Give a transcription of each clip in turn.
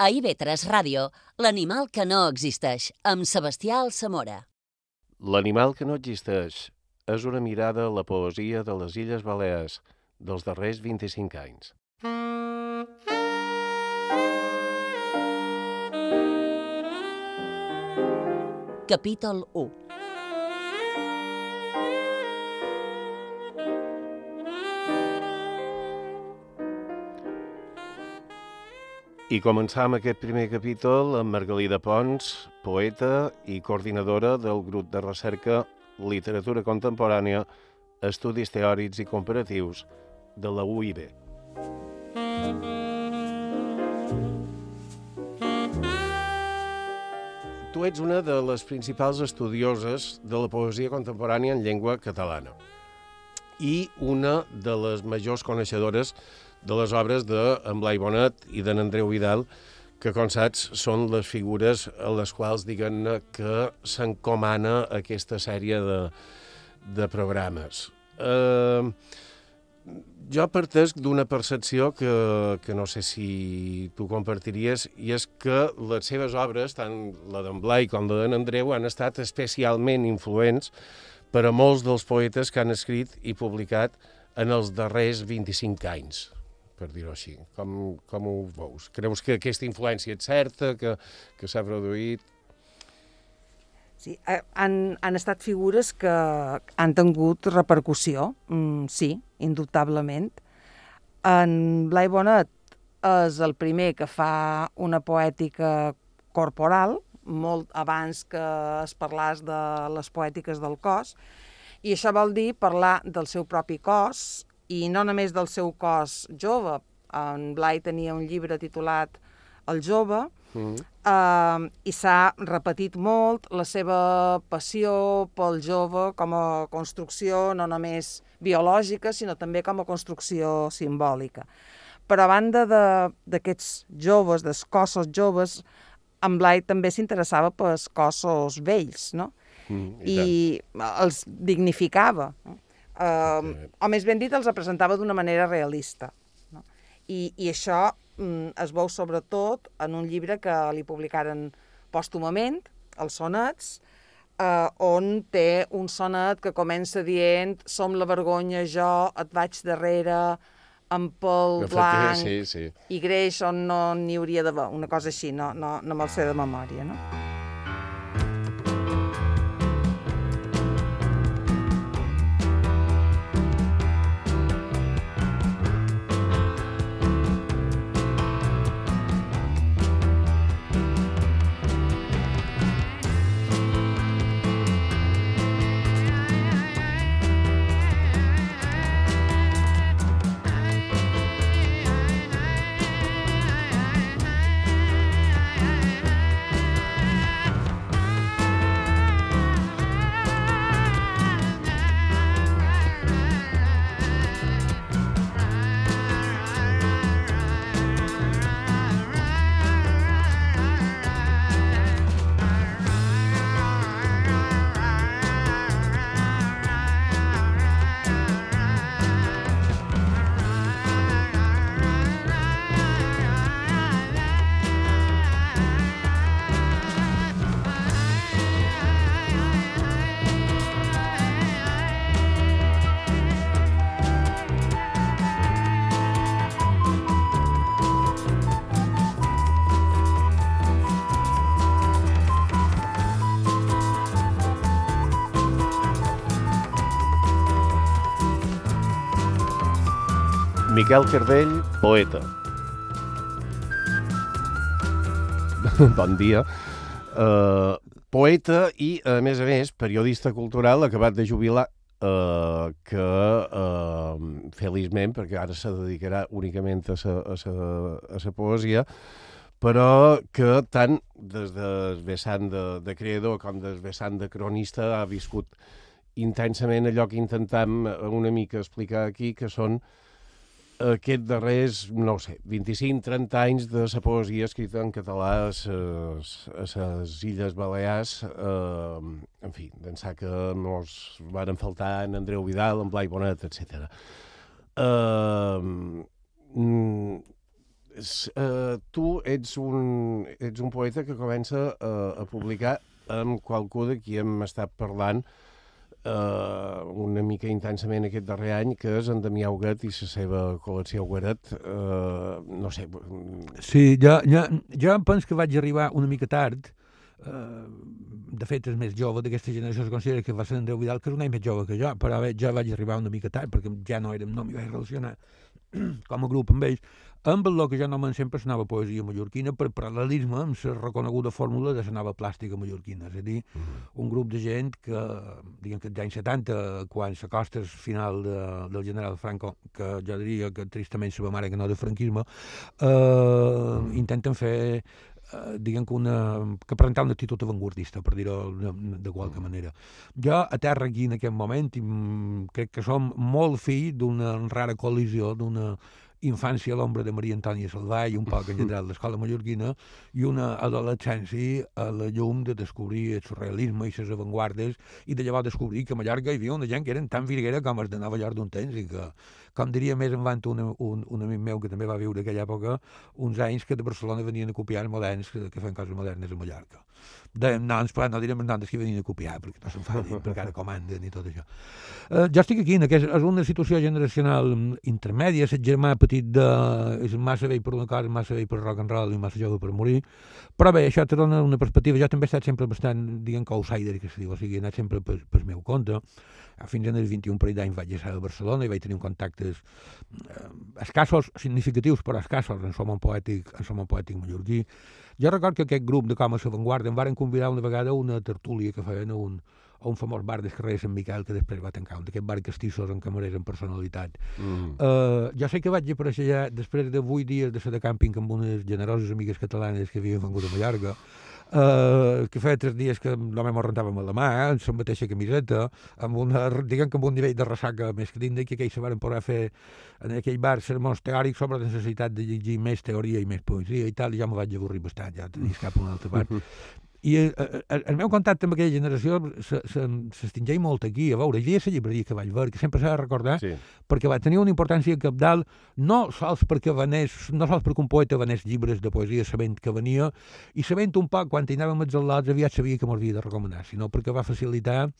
A IB3 Ràdio, l'animal que no existeix, amb Sebastià Alsamora. L'animal que no existeix és una mirada a la poesia de les Illes Balears dels darrers 25 anys. Capítol 1 I començam aquest primer capítol amb Margalida Pons, poeta i coordinadora del grup de recerca Literatura Contemporània, Estudis Teòrics i Comparatius de la UIB. Tu ets una de les principals estudioses de la poesia contemporània en llengua catalana i una de les majors coneixedores de les obres d'en Blai Bonet i d'en Andreu Vidal, que, com saps, són les figures a les quals, diguem-ne, que s'encomana aquesta sèrie de, de programes. Eh, jo partesc d'una percepció que, que no sé si tu compartiries, i és que les seves obres, tant la d'en Blai com la d'en Andreu, han estat especialment influents per a molts dels poetes que han escrit i publicat en els darrers 25 anys per dir-ho així. Com, com ho veus? Creus que aquesta influència és certa, que, que s'ha produït? Sí, han, han estat figures que han tingut repercussió, mm, sí, indubtablement. En Blai Bonet és el primer que fa una poètica corporal, molt abans que es parlàs de les poètiques del cos, i això vol dir parlar del seu propi cos i no només del seu cos jove. En Blai tenia un llibre titulat El jove, mm -hmm. eh, i s'ha repetit molt la seva passió pel jove com a construcció no només biològica, sinó també com a construcció simbòlica. Però a banda d'aquests joves, dels cossos joves, en Blai també s'interessava pels cossos vells, no? Mm, i, I els dignificava. No? Sí. O més ben dit, els representava d'una manera realista. No? I, I això mm, es veu sobretot en un llibre que li publicaren pòstumament, els sonets, uh, on té un sonet que comença dient «Som la vergonya, jo et vaig darrere, amb pèl blanc sí, sí. i greix on no n'hi hauria d'haver, una cosa així, no, no, no me'l sé de memòria, no? Miquel Cardell, poeta. bon dia. Uh, poeta i, a més a més, periodista cultural acabat de jubilar uh, que, uh, feliçment, perquè ara se dedicarà únicament a sa, a sa, a sa poesia, però que tant des del vessant de, de creador com des vessant de cronista ha viscut intensament allò que intentam una mica explicar aquí, que són aquest darrers, no sé, 25-30 anys de la poesia escrita en català a les Illes Balears, eh, en fi, d'ençà que ens van faltar en Andreu Vidal, en Blai Bonet, etc. Eh, Uh, tu ets un, ets un poeta que comença uh, a publicar amb qualcú de qui hem estat parlant uh, una mica intensament aquest darrer any, que és en Damià Huguet i la seva col·lecció Huguet. Uh, no sé... Sí, jo, jo, jo penso que vaig arribar una mica tard, Uh, de fet és més jove d'aquesta generació es considera que va ser Andreu Vidal que és un any més jove que jo però bé, jo vaig arribar una mica tard perquè ja no érem, no m'hi vaig relacionar com a grup amb ells amb el que jo anomen sempre la nova poesia mallorquina per paral·lelisme amb la reconeguda fórmula de la nova plàstica mallorquina. És a dir, uh -huh. un grup de gent que, diguem que als anys 70, quan s'acosta al final de, del general Franco, que jo diria que tristament se va mare que no de franquisme, eh, uh -huh. intenten fer eh, diguem que, una, que presentar una actitud avantguardista, per dir-ho de, de qualque manera. Jo, a terra aquí en aquest moment, i, crec que som molt fill d'una rara col·lisió, d'una infància a l'ombra de Maria Antònia Salvà i un poc en general l'escola mallorquina i una adolescència a la llum de descobrir el surrealisme i les avantguardes i de llavors descobrir que a Mallorca hi havia una gent que eren tan virguera com els de Nova York d'un temps i que, com diria més endavant un, un, un amic meu que també va viure aquella època, uns anys que de Barcelona venien a copiar moderns que, que fan coses modernes a Mallorca. De noms, però no direm els noms que venien a copiar, perquè no s'enfadin, perquè ara comanden i tot això. Uh, jo estic aquí, en aquest, és una situació generacional intermèdia, el germà petit de... és massa vell per una cosa, massa vell per rock and roll i massa jove per morir, però bé, això te dona una perspectiva, jo també he estat sempre bastant, diguem que outsider, que se diu, o sigui, he anat sempre per, per meu compte, fins en els 21 parell d'anys vaig estar a Barcelona i vaig tenir contactes eh, escassos, significatius, però escassos en som un poètic, en som un poètic mallorquí, jo record que aquest grup de Comes Avantguarda em varen convidar una vegada a una tertúlia que feien a un, a un famós bar del carrer Sant Miquel que després va tancar, un d'aquests bar castissos amb camarers amb personalitat. Mm. Uh, jo sé que vaig aparèixer ja després de 8 dies de ser de càmping amb unes generoses amigues catalanes que havien vengut a Mallorca, Uh, que feia tres dies que només m'ho rentàvem a la mà, eh, amb la mateixa camiseta, amb una, diguem que amb un nivell de ressaca més que digne, que aquells se van poder fer en aquell bar sermons teòrics sobre la necessitat de llegir més teoria i més poesia i tal, i ja me vaig avorrir bastant, ja tenies cap a una altra part. I el, eh, el, eh, el meu contacte amb aquella generació s'extingeix molt aquí. A veure, hi havia la llibreria que vaig veure, que sempre s'ha de recordar, sí. perquè va tenir una importància capdalt, no sols perquè venés, no sols perquè un poeta venés llibres de poesia sabent que venia, i sabent un poc, quan anàvem al·lots, aviat sabia que m'havia de recomanar, sinó perquè va facilitar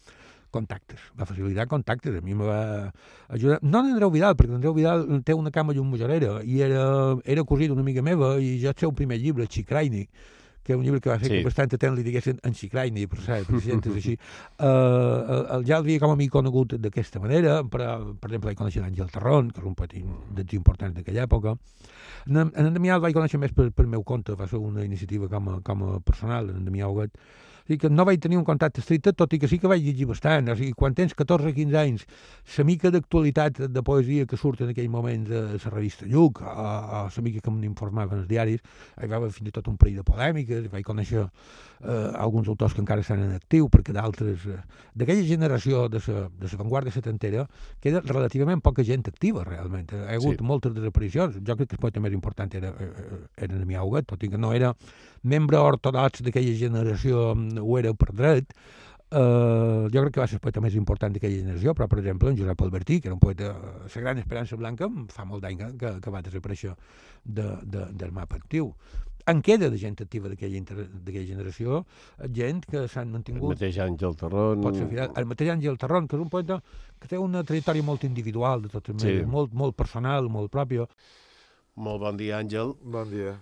contactes, va facilitar contactes, a mi me va ajudar, no d'Andreu Vidal, perquè Andreu Vidal té una cama i un majorera, i era, era cosí d'una amiga meva, i ja el seu primer llibre, Xicraini, que un llibre que va fer sí. que bastant temps li diguessin en Xicraini, per cert, per si és així. Uh, el, ja l'havia com a mi conegut d'aquesta manera, però, per exemple, vaig conèixer l'Àngel Terron, que és un petit dels importants d'aquella època. En, en Damià el vaig conèixer més per, per meu compte, va ser una iniciativa com a, com a personal, en Damià Huguet, sigui que no vaig tenir un contacte estricte, tot i que sí que vaig llegir bastant. O sigui, quan tens 14 o 15 anys, la mica d'actualitat de poesia que surt en aquell moment de la revista Lluc, o, o la mica que m'informaven els diaris, hi va haver fins i tot un parell de polèmiques, vaig conèixer eh, alguns autors que encara estan en actiu, perquè d'altres... Eh, D'aquella generació de la de la vanguardia setantera queda relativament poca gent activa, realment. Hi ha hagut sí. moltes desaparicions. Jo crec que el poeta més important era, eh, eh, era Damià Huguet, tot i que no era membre ortodox d'aquella generació ho era per dret, Uh, jo crec que va ser el poeta més important d'aquella generació, però, per exemple, en Josep Albertí, que era un poeta, la gran esperança blanca, fa molt d'any que, que va desaparèixer de, de, del mapa actiu. En queda de gent activa d'aquella generació, gent que s'han mantingut... El mateix Àngel Terron... Pot ser, el mateix Àngel Terron, que és un poeta que té una trajectòria molt individual, de totes sí. molt, molt personal, molt pròpia. Molt bon dia, Àngel. Bon dia.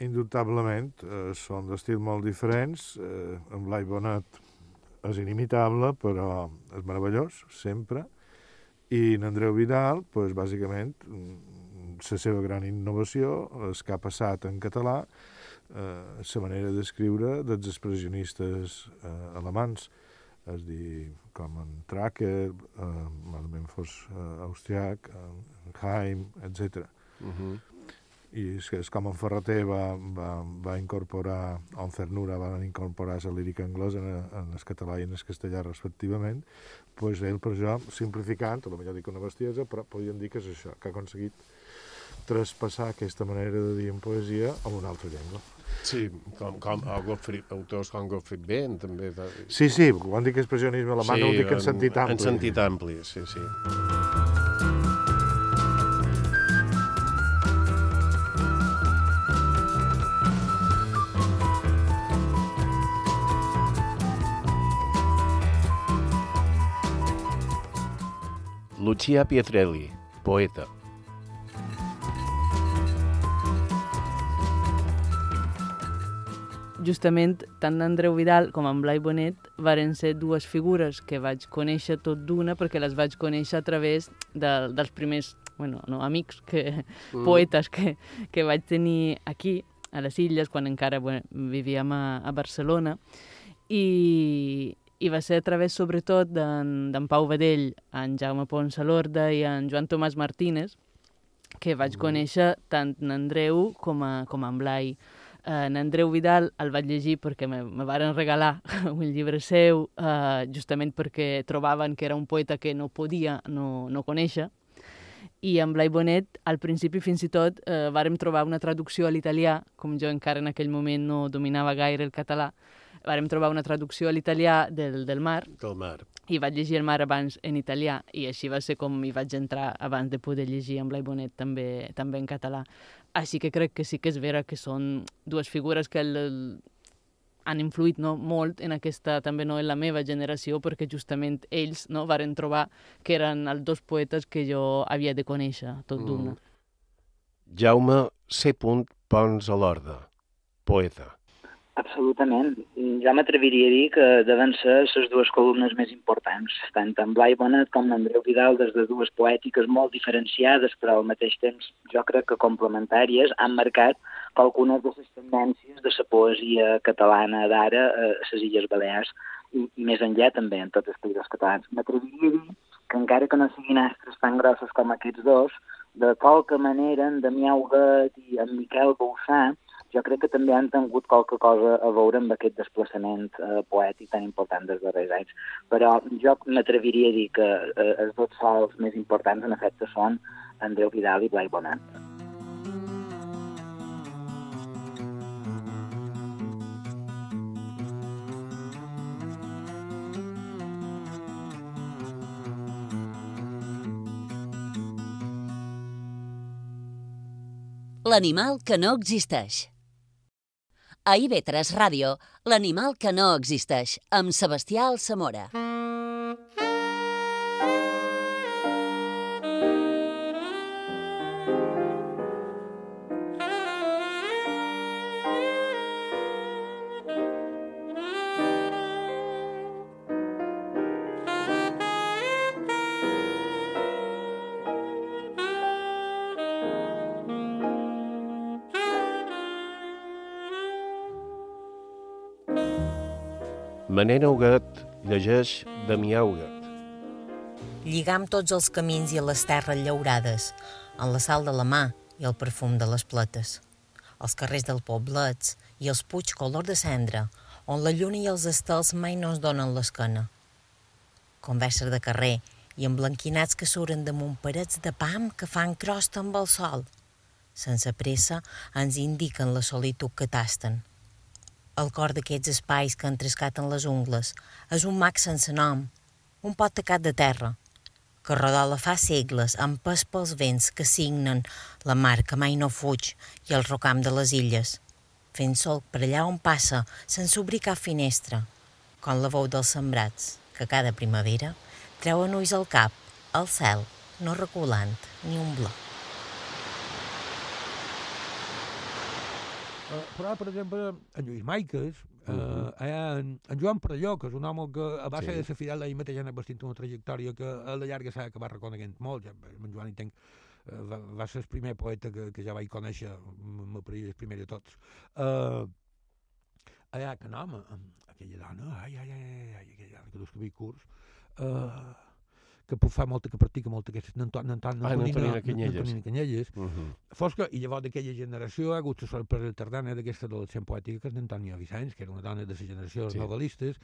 Indubtablement, eh, són d'estil molt diferents. Eh, en Blai Bonet és inimitable, però és meravellós, sempre. I en Andreu Vidal, doncs, bàsicament, la seva gran innovació és que ha passat en català eh, la manera d'escriure dels expressionistes eh, alemans, és dir, com en Tracker, eh, malament fos eh, austriac, en Haim, etc. Uh -huh i és, és com en Ferreter va, va, va incorporar, o en Cernura van incorporar la lírica anglesa en, en el català i en el castellà respectivament, doncs ell per això, simplificant, lo millor dic una bestiesa, però podríem dir que és això, que ha aconseguit traspassar aquesta manera de dir en poesia a una altra llengua. Sí, com, com Gottfried, autors com Gottfried Benn, també. Sí, sí, quan dic expressionisme alemany sí, ho dic en sentit ampli. En sentit ampli, sí, sí. Lucia Pietrelli, poeta. justament tant Andreu Vidal com en Blai Bonet varen ser dues figures que vaig conèixer tot d'una perquè les vaig conèixer a través de, dels primers bueno, no, amics, que, mm. poetes que, que vaig tenir aquí, a les illes, quan encara bueno, vivíem a, a Barcelona, i, i va ser a través sobretot d'en Pau Vedell, en Jaume Pons Lorda i en Joan Tomàs Martínez, que vaig mm. conèixer tant en Andreu com, a, com en Blai. Eh, en Andreu Vidal el vaig llegir perquè me, me varen regalar un llibre seu, eh, justament perquè trobaven que era un poeta que no podia no, no conèixer. I amb Blai Bonet, al principi fins i tot, eh, vàrem trobar una traducció a l'italià, com jo encara en aquell moment no dominava gaire el català, vàrem trobar una traducció a l'italià del, del mar. Del mar. I vaig llegir el mar abans en italià, i així va ser com hi vaig entrar abans de poder llegir amb Blai Bonet també, també en català. Així que crec que sí que és vera que són dues figures que el, el, han influït no, molt en aquesta, també no, en la meva generació, perquè justament ells no, varen trobar que eren els dos poetes que jo havia de conèixer, tot d'una. Mm. Jaume C. Pons a l'Orda, poeta. Absolutament. Jo m'atreviria a dir que deuen ser les dues columnes més importants, tant en Blai Bonet com l'Andreu Vidal, des de dues poètiques molt diferenciades, però al mateix temps jo crec que complementàries, han marcat algunes de les tendències de la poesia catalana d'ara a les Illes Balears i, i més enllà també en tots els països catalans. M'atreviria a dir que encara que no siguin astres tan grossos com aquests dos, de qualque manera en Damià Huguet i en Miquel Boussà jo crec que també han tingut qualque cosa a veure amb aquest desplaçament eh, poètic tan important dels darrers anys. Però jo m'atreviria a dir que eh, els dos sols més importants, en efecte, són Andreu Vidal i Blai Bonant. L'animal que no existeix. A IB3 Ràdio, l'animal que no existeix, amb Sebastià Alsamora. Manent Auguet llegeix Damià Auguet. Lligam tots els camins i les terres llaurades, en la sal de la mà i el perfum de les pletes. Els carrers del Poblets i els puig color de cendra, on la lluna i els estels mai no ens donen l'esquena. Converses de carrer i emblanquinats que suren damunt parets de pam que fan crosta amb el sol. Sense pressa ens indiquen la solitud que tasten – el cor d'aquests espais que entrescaten les ungles és un mag sense nom, un pot tacat de terra, que rodola fa segles, empès pels vents que signen la mar que mai no fuig i el rocam de les illes, fent sol per allà on passa, sense obrir cap finestra, com la veu dels sembrats, que cada primavera treuen ulls al cap, al cel, no reculant ni un bloc. Però, per exemple, en Lluís Maiques, uh, uh -huh. en, en Joan Prelló, que és un home que a base sí. de ser fidel ell mateix ha vestit una trajectòria que a la llarga s'ha acabat reconeguent molt. Ja, en Joan entenc, uh, va, va ser el primer poeta que, que ja vaig conèixer, el primer de tots. Uh, allà, que no, home, aquella dona, ai, ai, ai, ai, aquella dona que dus cabell curts, uh, que fa molta, que practica molt aquestes Antonina Canyelles. Uh -huh. Fos que, i llavors d'aquella generació ha hagut la sorpresa tardana d'aquesta adolescent poètica que és d'Antònia Vicenç, que era una dona de la generació dels sí. novel·listes,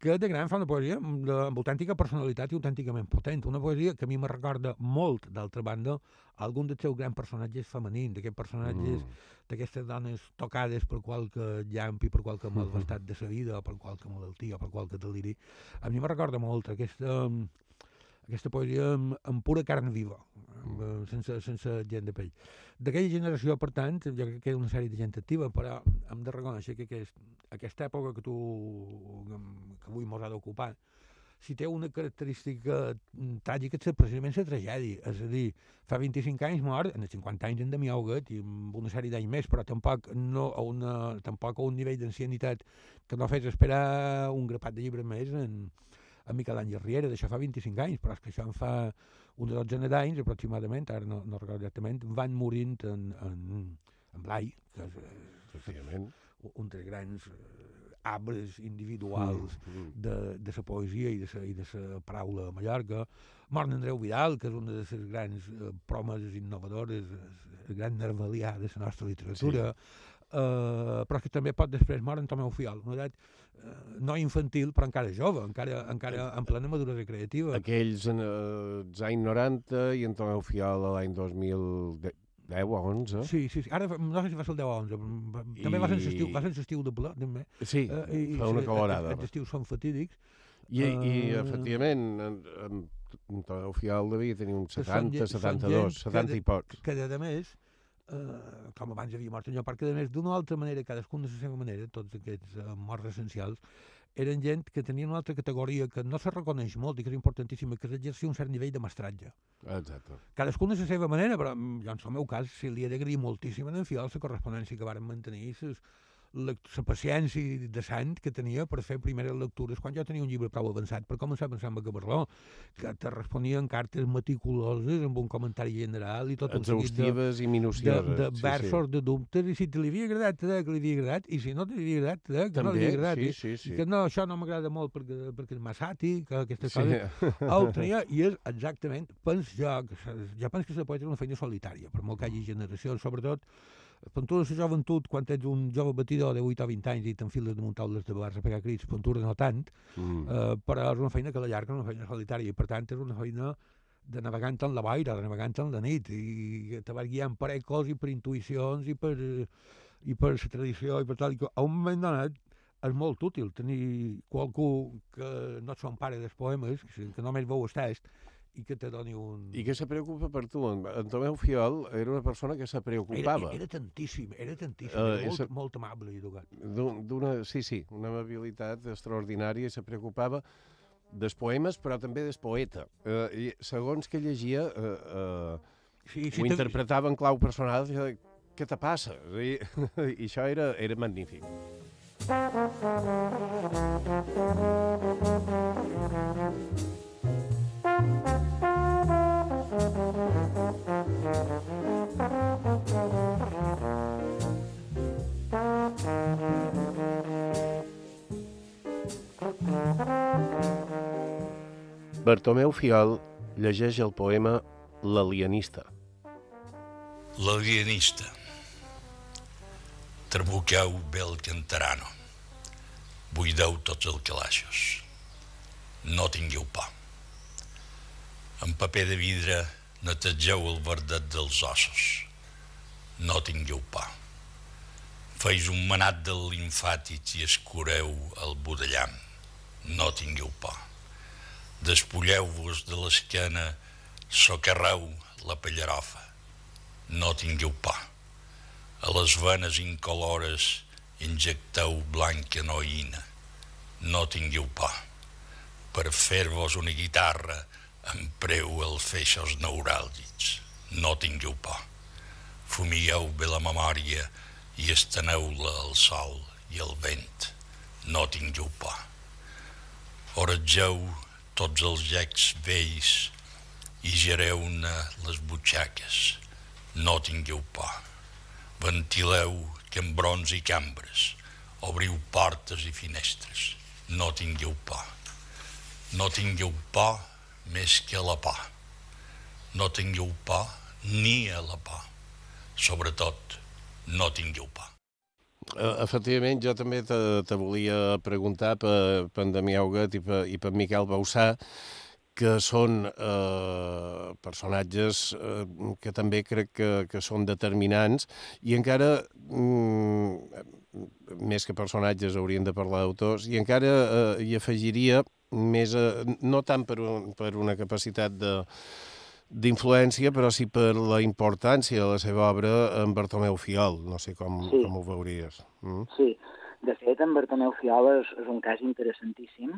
que de gran fa una poesia amb, autèntica personalitat i autènticament potent. Una poesia que a mi me recorda molt, d'altra banda, algun dels seus grans personatges femenins, d'aquests personatges, mm. d'aquestes dones tocades per qualque llamp i per qualque malvestat de sa vida, o per qualque malaltia, o per qualque deliri. A mi me recorda molt aquesta aquesta poesia amb, amb pura carn viva, amb, mm. sense, sense gent de pell. D'aquella generació, per tant, jo crec que queda una sèrie de gent activa, però hem de reconèixer que aquest, aquesta època que tu, que avui mos ha d'ocupar, si té una característica tràgica és precisament la tragèdia. És a dir, fa 25 anys mort, en els 50 anys en Damià Huguet i amb una sèrie d'anys més, però tampoc, no a una, tampoc a un nivell d'ancianitat que no fes esperar un grapat de llibres més en, en Miquel Àngel Riera, d'això fa 25 anys, però és que això en fa una dotzena d'anys aproximadament, ara no, no recordo exactament, van morint en, en, en Blai, que és, Efectivament. un dels grans eh, arbres individuals Mm, mm. de, de la poesia i de la, i de la paraula a Mallorca. Mort Andreu Vidal, que és una de les grans eh, promes innovadores, el gran nervalià de la nostra literatura. Uh, però que també pot després mort en Tomeu Fiol, una edat uh, no infantil, però encara jove, encara, encara en plena maduresa creativa. Aquells en eh, els anys 90 i en Tomeu Fiol l'any 2010 o 11. Sí, sí, sí. Ara no sé si va ser el 10 o 11. També va ser l'estiu, I- va ser l'estiu de ple, també. Sí, Eh, i- fa una i- colorada. Els estius són fatídics. I, i Eh, efectivament, en, en, en Tomeu Fiol devia tenir uns Que són 70, gent- són 72, gent que 70 de- i pocs. que a més, eh, com abans havia mort allò, perquè a més d'una altra manera, cadascun de la seva manera, tots aquests eh, morts essencials, eren gent que tenien una altra categoria que no se reconeix molt i que és importantíssima, que és exercir un cert nivell de mestratge. Exacte. Cadascun de la seva manera, però mm, jo en el meu cas sí li he d'agrair moltíssim en Fiol la correspondència que varen mantenir, ses, la, la paciència de sant que tenia per fer primeres lectures quan jo tenia un llibre prou avançat per començar a pensar en Camarló, que te responien cartes meticuloses amb un comentari general i tot un seguit de, Exhaustives i de, minucioses. de versos, de dubtes, i si te li havia agradat, te que li havia agradat, i si no te li havia agradat, te que no li També, havia agradat. sí, sí, sí. I que no, això no m'agrada molt perquè, perquè és massa àtic, que aquestes Sí. coses el tenia i és exactament, pens jo, jo penso que la poesia és una feina solitària, per molt que hi hagi generacions, sobretot quan tu a la joventut, quan ets un jove batidor de 8 o 20 anys i t'enfiles damunt taules de bars a pegar crits, puntura no tant, Mm. eh, però és una feina que a la llarga és una feina solitària i per tant és una feina de navegant en la boira, de navegant en la nit i te vas guiant per ecos i per intuïcions i per, i per la tradició i per tal, i a un moment donat és molt útil tenir qualcú que no et son pare dels poemes, que, només veu el text i que te doni un... I que se preocupa per tu. En, en Tomeu Fiol era una persona que se era, preocupava. era tantíssim, era tantíssim, Eh, era molt, esa- molt amable i educat. d'un- d'una, sí, sí, una amabilitat extraordinària i se preocupava dels poemes, però també del poeta. Eh, i segons que llegia, eh, eh, Sí, ho sí, te- interpretava en clau personal, i què te passa? I, i això era, era magnífic. Bartomeu Fiol llegeix el poema L'alienista. L'alienista. Trabuqueu bé el cantarano. Buideu tots els calaixos. No tingueu por. En paper de vidre netegeu el verdet dels ossos. No tingueu por. Feis un manat de limfàtics i escureu el budellam. No tingueu por. Despulleu-vos de l'esquena, socarreu la pellarofa. No tingueu por. A les venes incolores injecteu blanca noïna. No tingueu por. Per fer-vos una guitarra empreu els feixos neuràlgics. No tingueu por. Fumigueu bé la memòria i esteneu-la al sol i al vent. No tingueu por. Oratgeu tots els llecs vells i gereu-ne les butxaques. No tingueu por. Ventileu cambrons i cambres. Obriu portes i finestres. No tingueu por. No tingueu por més que a la por. No tingueu por ni a la por. Sobretot, no tingueu por. Eh, Efectivament, jo també te, te volia preguntar per, per en Damià Huguet i per, i per Miquel Bausà, que són eh, personatges eh, que també crec que, que són determinants i encara, mm, més que personatges, haurien de parlar d'autors, i encara eh, hi afegiria més, eh, no tant per, un, per una capacitat de, d'influència, però sí per la importància de la seva obra en Bartomeu Fiol. No sé com, Sí. com ho veuries. Mm? Sí, de fet, en Bartomeu Fiola és, és un cas interessantíssim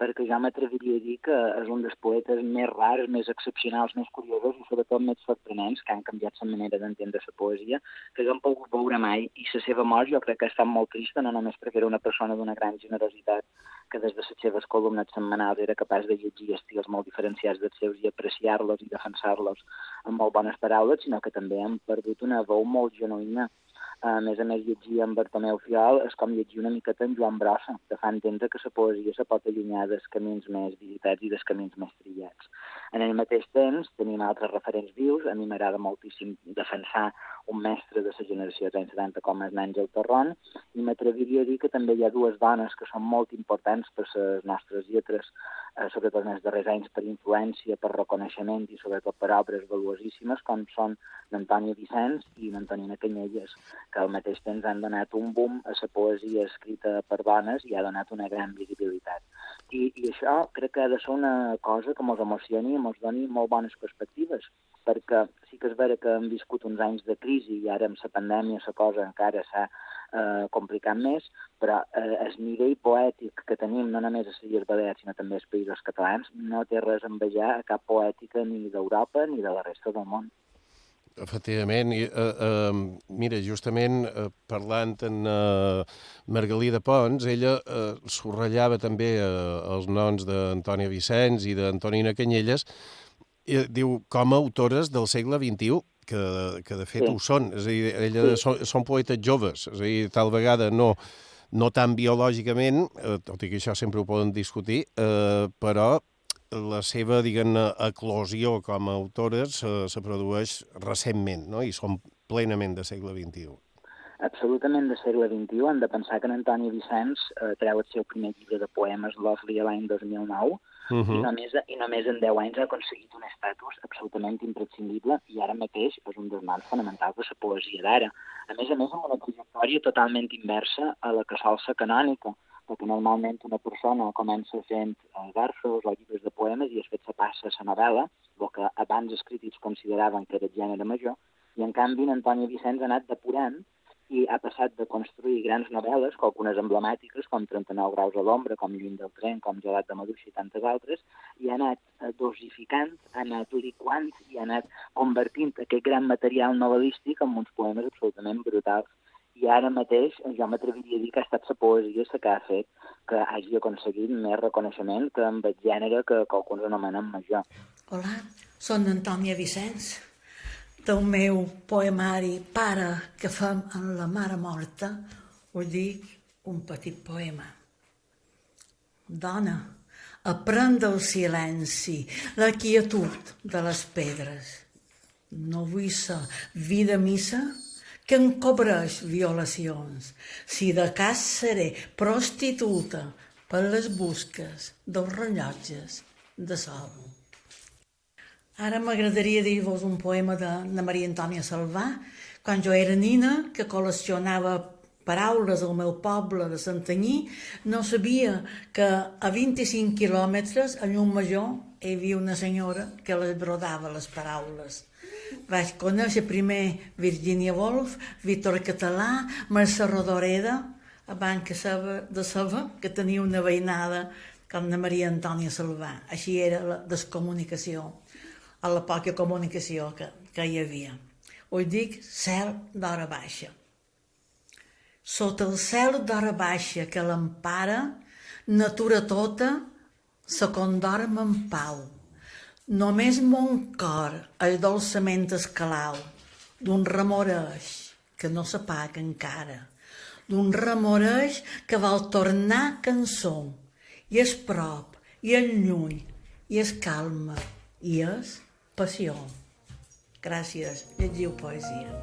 perquè ja m'atreviria a dir que és un dels poetes més rars, més excepcionals, més curiosos i sobretot més sorprenents que han canviat la manera d'entendre la poesia que hem pogut veure mai. I la seva mort jo crec que estat molt trista, no només perquè era una persona d'una gran generositat que des de les seves columnes setmanals era capaç de llegir estils molt diferenciats dels seus i apreciar-los i defensar-los amb molt bones paraules, sinó que també han perdut una veu molt genuïna a més a més, llegir en Bartomeu Fiol és com llegir una miqueta en Joan Brossa, que fa entendre que la poesia se pot allunyar dels camins més visitats i dels camins més trillats. En el mateix temps tenim altres referents vius. A mi m'agrada moltíssim defensar un mestre de la generació anys 70 com és l'Àngel Torron i m'atreviria a dir que també hi ha dues dones que són molt importants per les nostres lletres, eh, sobretot en els darrers anys per influència, per reconeixement i sobretot per obres valuosíssimes com són l'Antònia Vicenç i l'Antonina Canyelles, que al mateix temps han donat un boom a la poesia escrita per dones i ha donat una gran visibilitat. I, i això crec que ha de ser una cosa que ens emocioni i ens doni molt bones perspectives, perquè sí que és vera que hem viscut uns anys de crisi i ara amb la pandèmia la cosa encara s'ha eh, complicat més, però eh, el nivell poètic que tenim no només a les Illes Balears sinó també als països catalans no té res a envejar a cap poètica ni d'Europa ni de la resta del món. Efectivament. I, uh, uh, mira, justament uh, parlant amb uh, Margalida Pons, ella uh, subratllava també uh, els noms d'Antònia Vicenç i d'Antonina Canyelles, i diu com a autores del segle XXI, que, que de fet sí. ho són. És a dir, ella sí. són, són poetes joves, és a dir, tal vegada no, no tan biològicament, eh, tot i que això sempre ho poden discutir, eh, però la seva, diguem eclosió com a autores se, se produeix recentment, no? i són plenament de segle XXI. Absolutament de segle XXI. Hem de pensar que en Antoni Vicenç eh, treu el seu primer llibre de poemes, Lovely, l'any 2009, uh -huh. i, només, i només en 10 anys ha aconseguit un estatus absolutament imprescindible i ara mateix és un dels mans fonamentals de la poesia d'ara. A més a més, amb una trajectòria totalment inversa a la que sol ser canònica perquè normalment una persona comença fent eh, versos o llibres de poemes i després se passa a la novel·la, el que abans els crítics consideraven que era el gènere major, i en canvi en Antoni Vicenç ha anat depurant i ha passat de construir grans novel·les, com algunes emblemàtiques, com 39 graus a l'ombra, com Lluny del tren, com Gelat de Maduixa i tantes altres, i ha anat dosificant, ha anat liquant i ha anat convertint aquest gran material novel·lístic en uns poemes absolutament brutals i ara mateix jo m'atreviria a dir que ha estat la poesia la que ha fet que hagi aconseguit més reconeixement que amb el gènere que, que alguns anomenen major. Hola, són Antònia Vicenç, del meu poemari Pare que fem en la mare morta, us dic un petit poema. Dona, aprèn del silenci, la quietud de les pedres. No vull ser vida missa que encobreix violacions, si de cas seré prostituta per les busques dels rellotges de sol. Ara m'agradaria dir-vos un poema de, de Maria Antònia Salvà, quan jo era nina, que col·leccionava paraules al meu poble de Santanyí, no sabia que a 25 quilòmetres, a Llum Major, hi havia una senyora que les brodava les paraules. Vaig conèixer primer Virginia Woolf, Víctor Català, Mercè Rodoreda, abans que saber de saber que tenia una veïnada com la Maria Antònia Salvà. Així era la descomunicació, a la poca comunicació que, que hi havia. Ho dic cel d'hora baixa. Sota el cel d'hora baixa que l'empara, natura tota se condorm en pau Només mon cor és dolçament escalau d'un remoreix que no s'apaga encara, d'un remoreix que vol tornar cançó, i és prop, i és lluny, i és calma, i és passió. Gràcies, llegiu poesia.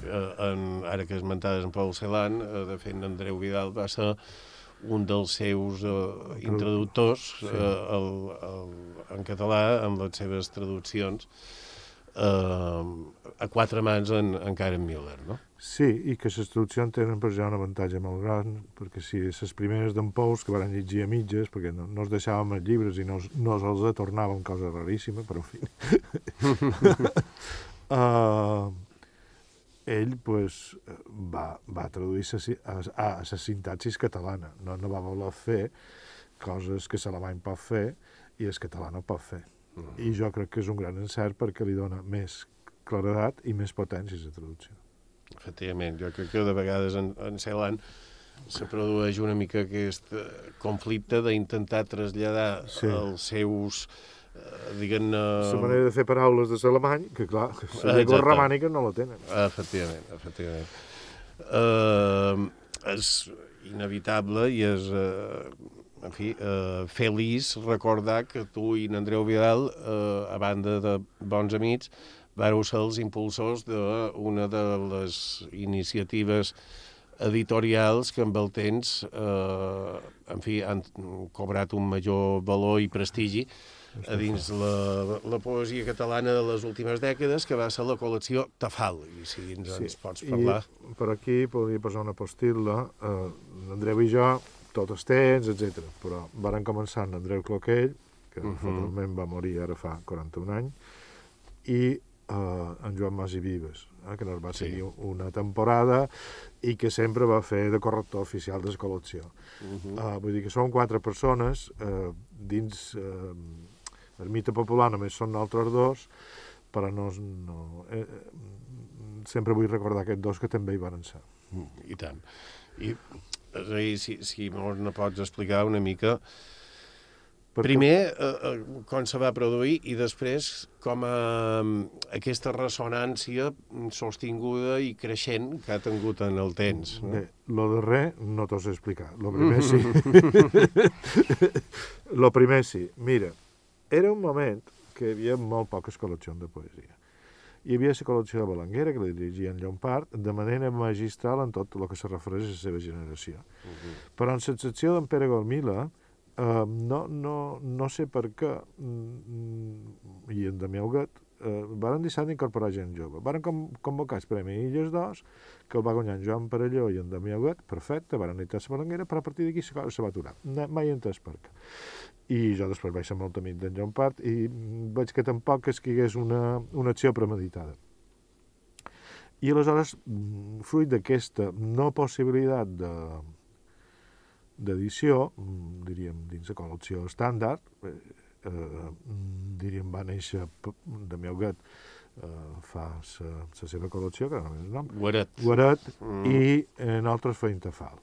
En, ara que esmentades en Paul Celan, eh, de fet, Andreu Vidal va ser un dels seus eh, introductors sí. eh, el, el, en català amb les seves traduccions eh, a quatre mans en, en Karen Miller, no? Sí, i que les traduccions tenen per ja un avantatge molt gran, perquè si les primeres d'en Pous, que van llegir a mitges, perquè no, no es deixàvem els llibres i no, no els tornàvem, cosa raríssima, però en fi. uh, ell pues, va, va traduir a, a la sintaxis catalana. No, no va voler fer coses que l'alemany pot fer i el català no pot fer. Mm. I jo crec que és un gran encert perquè li dona més claredat i més potència a la traducció. Efectivament, jo crec que de vegades en, en Celan se produeix una mica aquest eh, conflicte d'intentar traslladar sí. els seus diguem-ne... La manera de fer paraules de l'alemany, que clar, la llengua romànica no la tenen. Efectivament, efectivament. Uh, és inevitable i és, uh, en fi, uh, feliç recordar que tu i n'Andreu Vidal, uh, a banda de bons amics, vareu ser els impulsors d'una de les iniciatives editorials que amb el temps, eh, en fi, han cobrat un major valor i prestigi a dins la, la poesia catalana de les últimes dècades, que va ser la col·lecció Tafal, i si ens, sí. ens pots parlar. I per aquí podria posar una postilla, eh, Andreu i jo, tot els temps, etc. Però varen començar amb Andreu Cloquell, que uh mhm. -huh. va morir ara fa 41 anys, i eh, en Joan Mas i Vives, eh, que nos va sí. seguir una temporada i que sempre va fer de corrector oficial de la col·lecció. Uh -huh. uh, vull dir que són quatre persones eh, dins eh, el mite popular només són altres dos, però no... no eh, sempre vull recordar aquests dos que també hi van ser. Mm, I tant. I, és a dir, si, si no pots explicar una mica perquè... Primer, eh, eh, com se va produir i després com eh, aquesta ressonància sostinguda i creixent que ha tingut en el temps. No? Bé, lo darrer no t'ho sé explicar. Lo primer sí. lo primer sí. Mira, era un moment que hi havia molt poques col·leccions de poesia. Hi havia la col·lecció de Balanguera, que la dirigia en Llompart, de manera magistral en tot el que se refereix a la seva generació. Uh -huh. Però en l'excepció d'en Pere Golmila, Uh, no, no, no sé per què, mm, i en Damià Huguet, uh, varen deixar d'incorporar gent jove. Varen com, convocar el Premi Illes d'Os, que el va guanyar en Joan Parelló i en Damià Huguet, perfecte, varen anar a la Balanguera, però a partir d'aquí se, se va aturar. No, mai he entès per què. I jo després vaig ser molt amic d'en Joan Part i veig que tampoc es que hi hagués una, una acció premeditada. I aleshores, mm, fruit d'aquesta no possibilitat de, d'edició, mm, diríem, dins de col·lecció estàndard, eh, eh, diríem, va néixer de meu gat eh, fa la seva col·lecció, que no és el nom. Guaret. Guaret, mm. i eh, nosaltres feim Tafal.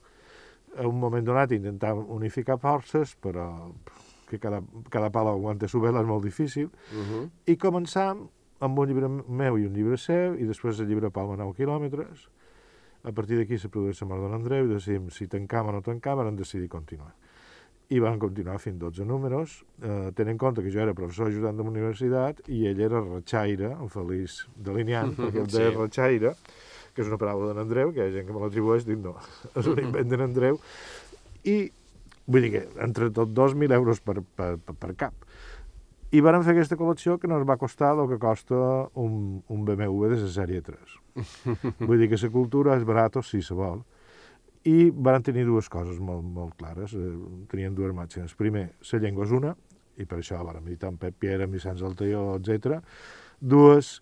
A un moment donat intentàvem unificar forces, però que cada, cada pala aguanta su vela és molt difícil, uh. -huh. i començam amb un llibre meu i un llibre seu, i després el llibre Palma 9 quilòmetres, a partir d'aquí se produeix la mort de l'Andreu i decidim si tancam o no tancam, vam decidir continuar. I van continuar fins 12 números, eh, tenint en compte que jo era professor ajudant de la universitat i ell era ratxaire, el feliç delineant, mm -hmm, perquè el deia sí. ratxaire, que és una paraula d'en Andreu, que hi ha gent que me l'atribueix, dic no, és un invent d'en Andreu, i vull dir que entre tot 2.000 euros per, per, per, per cap. I vàrem fer aquesta col·lecció que ens va costar el que costa un, un BMW de la sèrie 3. Vull dir que la cultura és barata, si se vol. I van tenir dues coses molt, molt clares. Eh, tenien dues màximes. Primer, la llengua és una, i per això vam meditar amb Pep Piera, Vicenç Altaió, etc. Dues,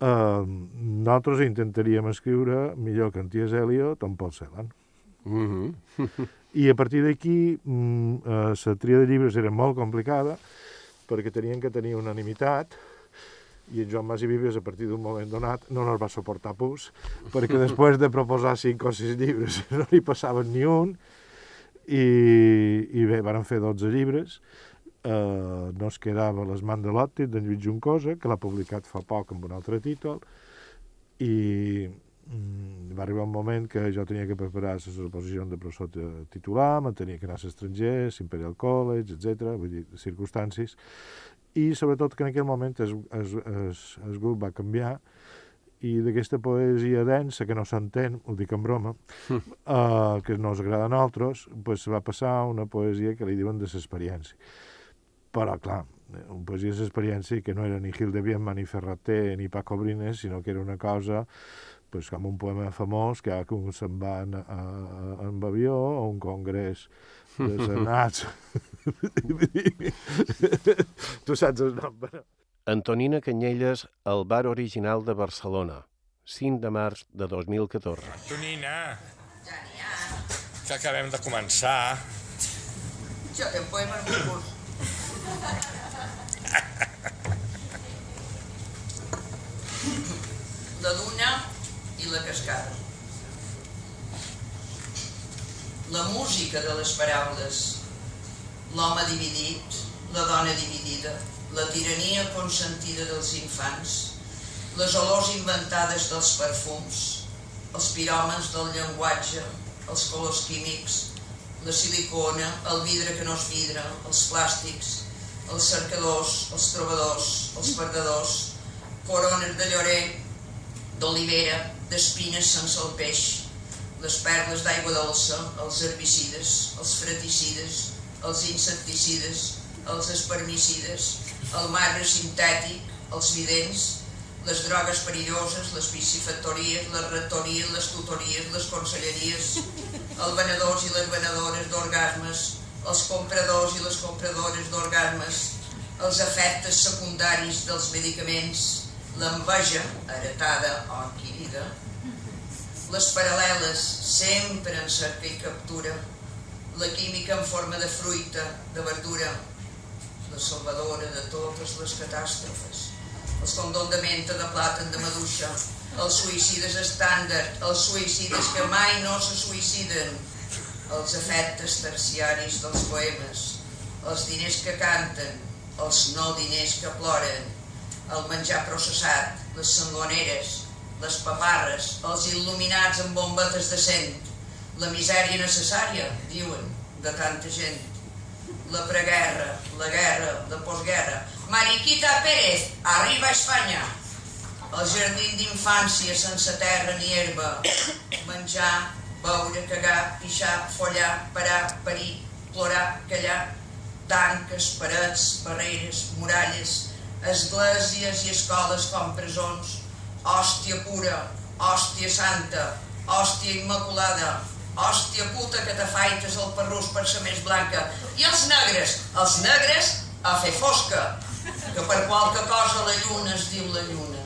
eh, nosaltres intentaríem escriure millor que en Ties Eliot o en Paul Celan. Mm -hmm. I a partir d'aquí, mm, eh, la tria de llibres era molt complicada, perquè tenien que tenir unanimitat, i en Joan Mas i Vives a partir d'un moment donat no nos va suportar pus, perquè després de proposar cinc o sis llibres no li passaven ni un, i, i bé, van fer 12 llibres, eh, no es quedava Les l'òptic d'en Lluís Juncosa, que l'ha publicat fa poc amb un altre títol, i va arribar un moment que jo tenia que preparar les oposicions de professor titular, me tenia que anar a l'estranger, l'Imperial College, etc, vull dir, circumstàncies, i sobretot que en aquell moment el, el, el, el grup va canviar i d'aquesta poesia densa, que no s'entén, ho dic en broma, uh, que no ens agrada a nosaltres, pues va passar una poesia que li diuen de l'experiència. Però, clar, un poesia de l'experiència que no era ni Hildebrand, ni Ferrater, ni Paco Brines, sinó que era una cosa pues, com un poema famós que un se'n va en, a, a, en avió a un congrés de senats. tu saps el nom, però... Antonina Canyelles, al bar original de Barcelona, 5 de març de 2014. Antonina, que acabem de començar. Jo té un poema molt curt. La duna i la cascada. La música de les paraules, l'home dividit, la dona dividida, la tirania consentida dels infants, les olors inventades dels perfums, els piròmens del llenguatge, els colors químics, la silicona, el vidre que no és vidre, els plàstics, els cercadors, els trobadors, els perdedors, corones de llorer, d'olivera, d'espines sense el peix, les perles d'aigua dolça, els herbicides, els freticides, els insecticides, els espermicides, el marbre sintètic, els vidents, les drogues perilloses, les piscifactories, les rectories, les tutories, les conselleries, els venedors i les venedores d'orgasmes, els compradors i les compradores d'orgasmes, els efectes secundaris dels medicaments, l'enveja, heretada o adquirida, les paral·leles, sempre en cerca i captura, la química en forma de fruita, de verdura, la salvadora de totes les catàstrofes, els condons de menta, de plàtan, de maduixa, els suïcides estàndard, els suïcides que mai no se suïciden, els efectes terciaris dels poemes, els diners que canten, els no diners que ploren, el menjar processat, les sangoneres, les paparres, els il·luminats amb bombetes de cent, la misèria necessària, diuen, de tanta gent, la preguerra, la guerra, la postguerra. Mariquita Pérez, arriba a Espanya. El jardí d'infància sense terra ni herba. Menjar, beure, cagar, pixar, follar, parar, parir, plorar, callar. Tanques, parets, barreres, muralles, esglésies i escoles com presons, hòstia pura, hòstia santa, hòstia immaculada, hòstia puta que t'afaites el perrús per ser més blanca. I els negres, els negres a fer fosca, que per qualque cosa la lluna es diu la lluna.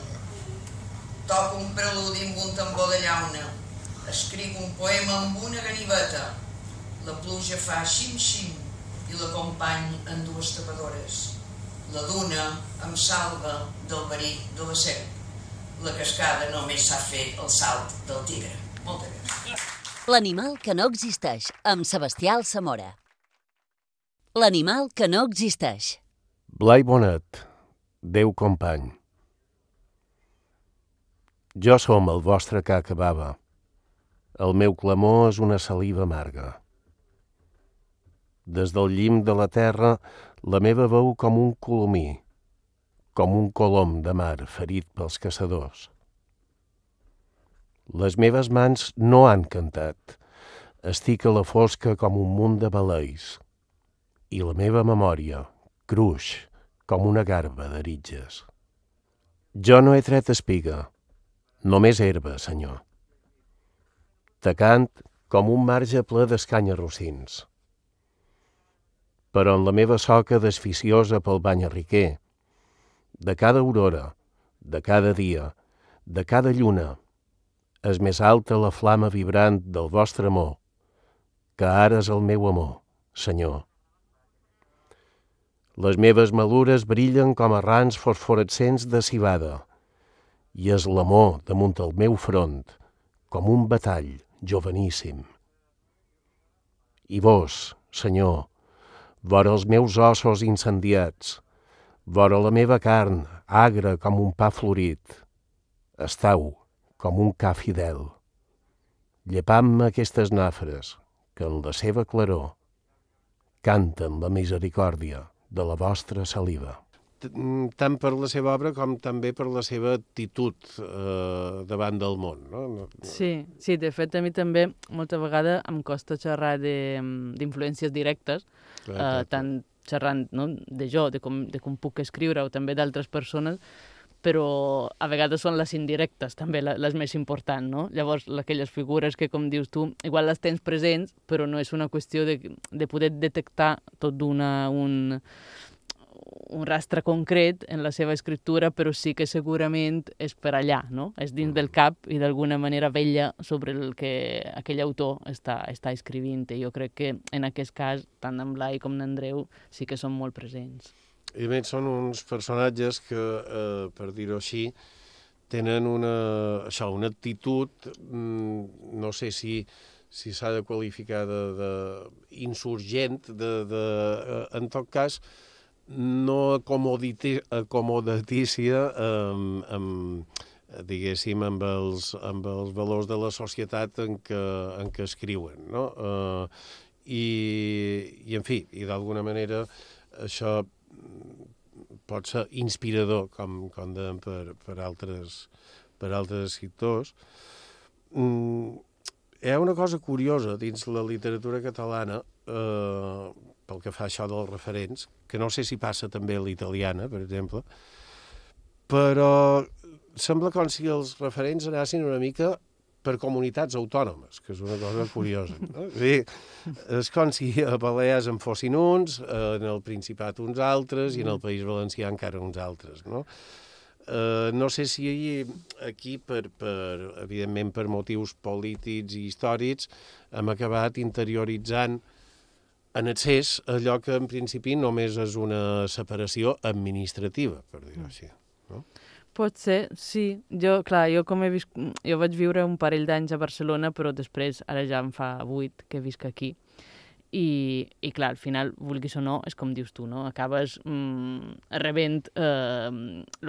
Toco un preludi amb un tambor de llauna, escric un poema amb una ganiveta, la pluja fa xim-xim i l'acompany en dues tapadores. La duna em salva del verí de la serp. La cascada només sap fer el salt del tigre. Moltes gràcies. L'animal que no existeix, amb Sebastià Alsamora. L'animal que no existeix. Blai Bonet, Déu company. Jo som el vostre que bava. El meu clamor és una saliva amarga. Des del llim de la terra, la meva veu com un colomí, com un colom de mar ferit pels caçadors. Les meves mans no han cantat. Estic a la fosca com un munt de baleis. I la meva memòria, cruix, com una garba d'aritges. Jo no he tret espiga, només herba, senyor. Tacant com un marge ple d'escanya rossins. Però en la meva soca desficiosa pel bany riquer, de cada aurora, de cada dia, de cada lluna, és més alta la flama vibrant del vostre amor, que ara és el meu amor, Senyor. Les meves malures brillen com a rans fosforescents de cibada, i és l'amor damunt el meu front, com un batall joveníssim. I vos, Senyor, vora els meus ossos incendiats, vora la meva carn, agra com un pa florit, estau com un ca fidel, llepant-me aquestes nafres que en la seva claror canten la misericòrdia de la vostra saliva. tant per la seva obra com també per la seva actitud eh, davant del món. No? Sí, sí, de fet a mi també molta vegada em costa xerrar d'influències directes, eh, tant xerrant no, de jo, de com, de com puc escriure o també d'altres persones, però a vegades són les indirectes també les més importants, no? Llavors, aquelles figures que, com dius tu, igual les tens presents, però no és una qüestió de, de poder detectar tot d'una un, un rastre concret en la seva escriptura, però sí que segurament és per allà, no? És dins del cap i d'alguna manera vella sobre el que aquell autor està, està escrivint. I jo crec que en aquest cas, tant en Blai com en Andreu, sí que són molt presents. I més són uns personatges que, eh, per dir-ho així, tenen una, això, una actitud, mm, no sé si si s'ha de qualificar de, de insurgent, de, de, eh, en tot cas, no acomodatícia amb, amb, diguéssim, amb els, amb els valors de la societat en què, en què escriuen, no? Eh, i, I, en fi, i d'alguna manera això pot ser inspirador, com, com deien per, per, altres, per altres escriptors. Mm, hi ha una cosa curiosa dins la literatura catalana, eh, pel que fa això dels referents, que no sé si passa també a l'italiana, per exemple, però sembla com si els referents anessin una mica per comunitats autònomes, que és una cosa curiosa. No? És, dir, és com si a Balears en fossin uns, en el Principat uns altres i en el. País Valencià encara uns altres. No? Uh, no sé si aquí, per, per, evidentment per motius polítics i històrics, hem acabat interioritzant en excés allò que en principi només és una separació administrativa, per dir-ho així. No? Pot ser, sí. Jo, clar, jo com he vist... Jo vaig viure un parell d'anys a Barcelona, però després, ara ja em fa vuit que visc aquí. I, i clar, al final, vulguis o no, és com dius tu, no? Acabes mm, rebent eh,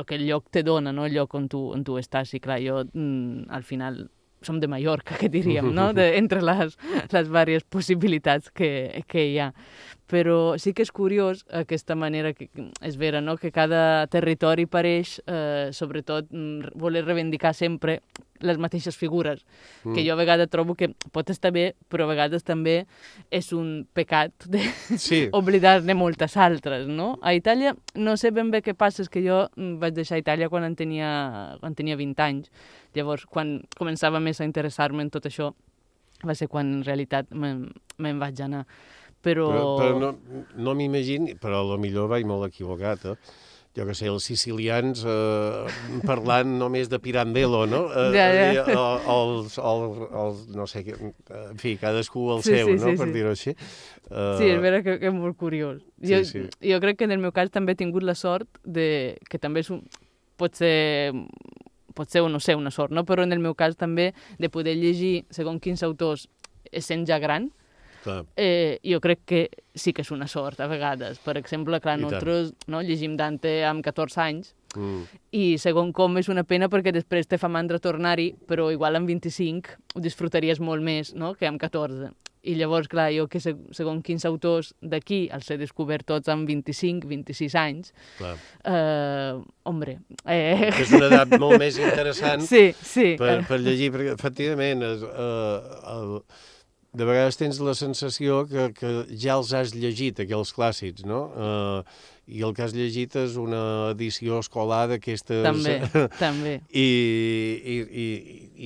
que el lloc te dona, no? El lloc on tu, on tu estàs. I clar, jo mm, al final som de Mallorca, que diríem, no? De, entre les, les diverses possibilitats que, que hi ha. Però sí que és curiós aquesta manera, que és vera, no? que cada territori pareix, eh, sobretot, mm, voler reivindicar sempre les mateixes figures, mm. que jo a vegades trobo que pot estar bé, però a vegades també és un pecat de sí. oblidar-ne moltes altres, no? A Itàlia no sé ben bé què passa, és que jo mm, vaig deixar Itàlia quan en tenia, quan tenia 20 anys, Llavors, quan començava més a interessar-me en tot això, va ser quan en realitat me'n me vaig anar. Però... Però, però no, no m'imagino, però a lo millor vaig molt equivocat, eh? jo que sé, els sicilians eh, parlant només de Pirandello, no? Eh, ja, ja. O, els, els, els, no sé, en fi, cadascú el sí, seu, sí, no? Sí, per sí. dir-ho així. Uh... Sí, és vera que, que és molt curiós. Jo, sí, sí. jo crec que en el meu cas també he tingut la sort de que també és un, pot ser pot ser, no sé, una sort, no? però en el meu cas també de poder llegir segons quins autors essent ja gran, clar. eh, jo crec que sí que és una sort a vegades. Per exemple, clar, I nosaltres no, llegim Dante amb 14 anys mm. i segon com és una pena perquè després te fa mandra tornar-hi, però igual amb 25 ho disfrutaries molt més no? que amb 14. I llavors, clar, jo que segons quins autors d'aquí els he descobert tots amb 25, 26 anys, clar. eh, hombre... Eh... És una edat molt més interessant sí, sí. Per, per llegir, perquè efectivament eh, el, de vegades tens la sensació que, que ja els has llegit, aquells clàssics, no? Eh, I el que has llegit és una edició escolar d'aquestes... També, també. I, i, i,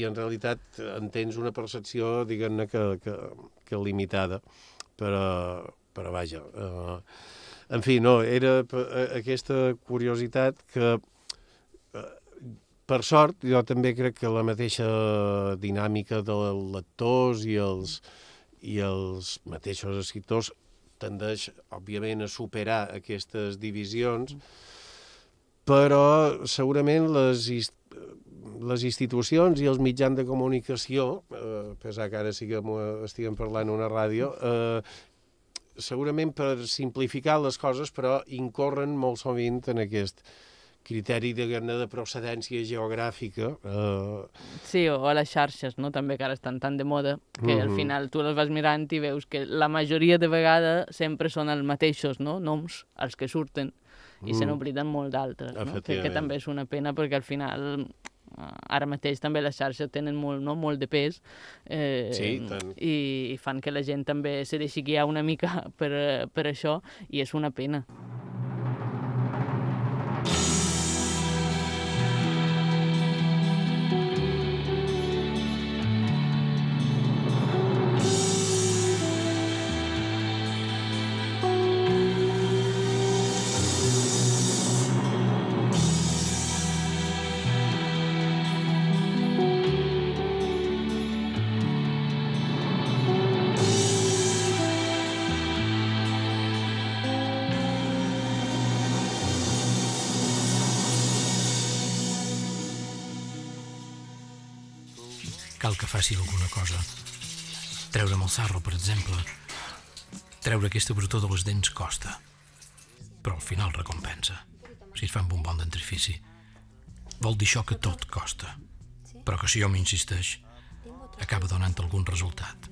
I en realitat en tens una percepció, diguem-ne, que, que, que limitada, però, però vaja... Eh, en fi, no, era aquesta curiositat que, eh, per sort, jo també crec que la mateixa dinàmica dels lectors i els, i els mateixos escriptors tendeix, òbviament, a superar aquestes divisions, però segurament les, les institucions i els mitjans de comunicació, eh, pesar que ara siguem, estiguem parlant una ràdio, eh, segurament per simplificar les coses, però incorren molt sovint en aquest criteri de, de procedència geogràfica. Eh... Sí, o a les xarxes, no? també que ara estan tan de moda, que mm -hmm. al final tu les vas mirant i veus que la majoria de vegades sempre són els mateixos no? noms, els que surten, i mm. se n'obliden molt d'altres, no? que, que també és una pena perquè al final ara mateix també les xarxes tenen molt, no? molt de pes eh, sí, tant. i, i fan que la gent també se deixi guiar una mica per, per això i és una pena. Treure aquesta brutó de les dents costa. Però al final recompensa. Si es fa amb un bon dentrifici. Vol dir això que tot costa. Però que si jo m'insisteix, acaba donant algun resultat.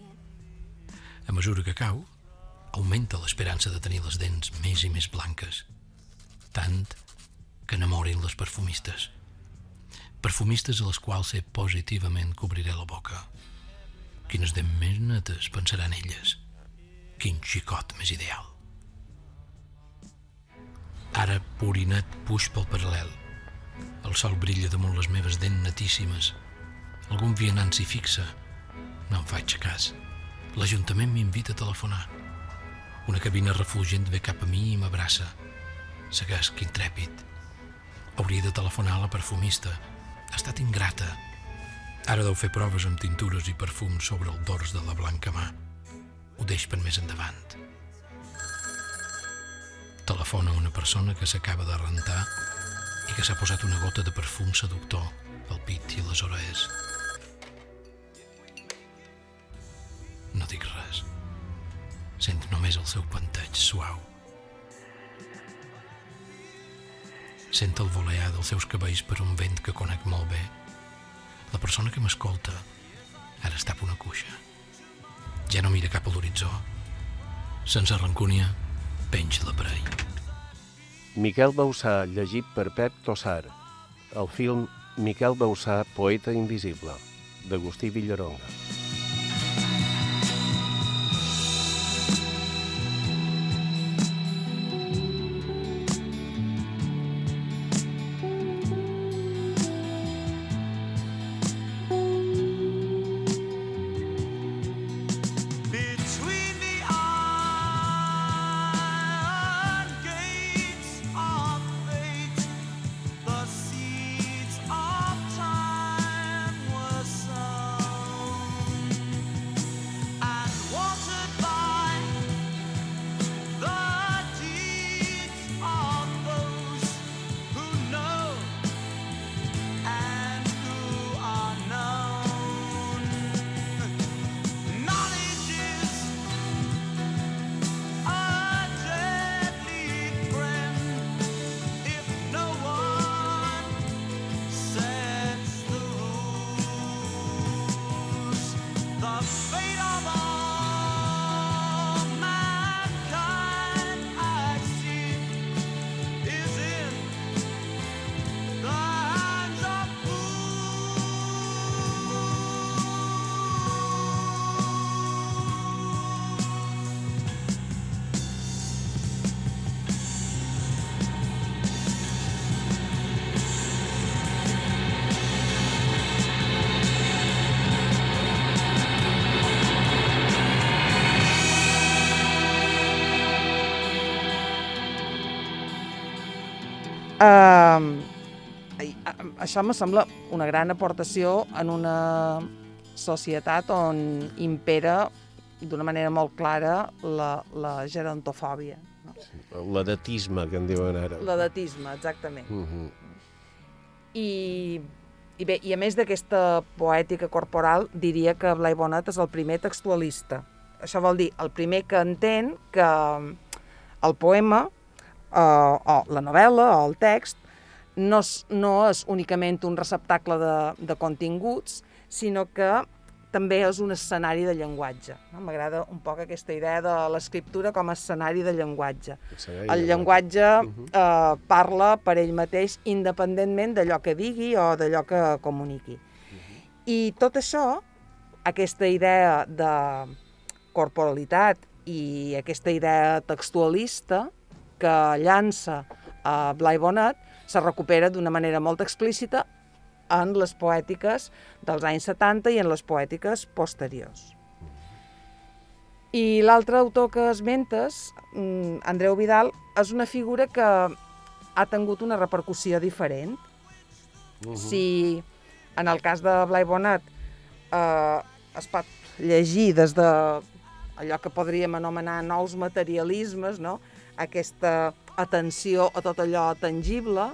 A mesura que cau, augmenta l'esperança de tenir les dents més i més blanques. Tant que enamorin les perfumistes perfumistes a les quals sé positivament cobriré la boca. Quines dents més netes pensaran elles. Quin xicot més ideal. Ara, purinet, puix pel paral·lel. El sol brilla damunt les meves dents netíssimes. Algun vianant s'hi fixa. No em faig cas. L'Ajuntament m'invita a telefonar. Una cabina refugent ve cap a mi i m'abraça. Seguesc intrèpid. Hauria de telefonar a la perfumista, ha estat ingrata. Ara deu fer proves amb tintures i perfums sobre el dors de la blanca mà. Ho deix per més endavant. Telefona a una persona que s'acaba de rentar i que s'ha posat una gota de perfum seductor al pit i les orelles. No dic res. Sent només el seu panteig suau. Sent el volear dels seus cabells per un vent que conec molt bé. La persona que m'escolta ara està una cuixa. Ja no mira cap a l'horitzó. Sense rancúnia, penja l'aparell. Miquel Bausà, llegit per Pep Tossar. El film Miquel Bausà, poeta invisible, d'Agustí Villaronga. Això me sembla una gran aportació en una societat on impera d'una manera molt clara la, la gerontofòbia. No? Sí, L'edatisme, que en diuen ara. L'edatisme, exactament. Uh -huh. I, i bé, i a més d'aquesta poètica corporal, diria que Blai Bonat és el primer textualista. Això vol dir, el primer que entén que el poema eh, o la novel·la o el text no és, no és únicament un receptacle de, de continguts, sinó que també és un escenari de llenguatge. No? M'agrada un poc aquesta idea de l'escriptura com a escenari de llenguatge. El llenguatge eh, parla per ell mateix independentment d'allò que digui o d'allò que comuniqui. I tot això, aquesta idea de corporalitat i aquesta idea textualista que llança a Blai Bonet se recupera d'una manera molt explícita en les poètiques dels anys 70 i en les poètiques posteriors. I l'altre autor que esmentes, mm, Andreu Vidal, és una figura que ha tingut una repercussió diferent. Si en el cas de Blai Bonat eh, es pot llegir des de allò que podríem anomenar nous materialismes, no? aquesta atenció a tot allò tangible,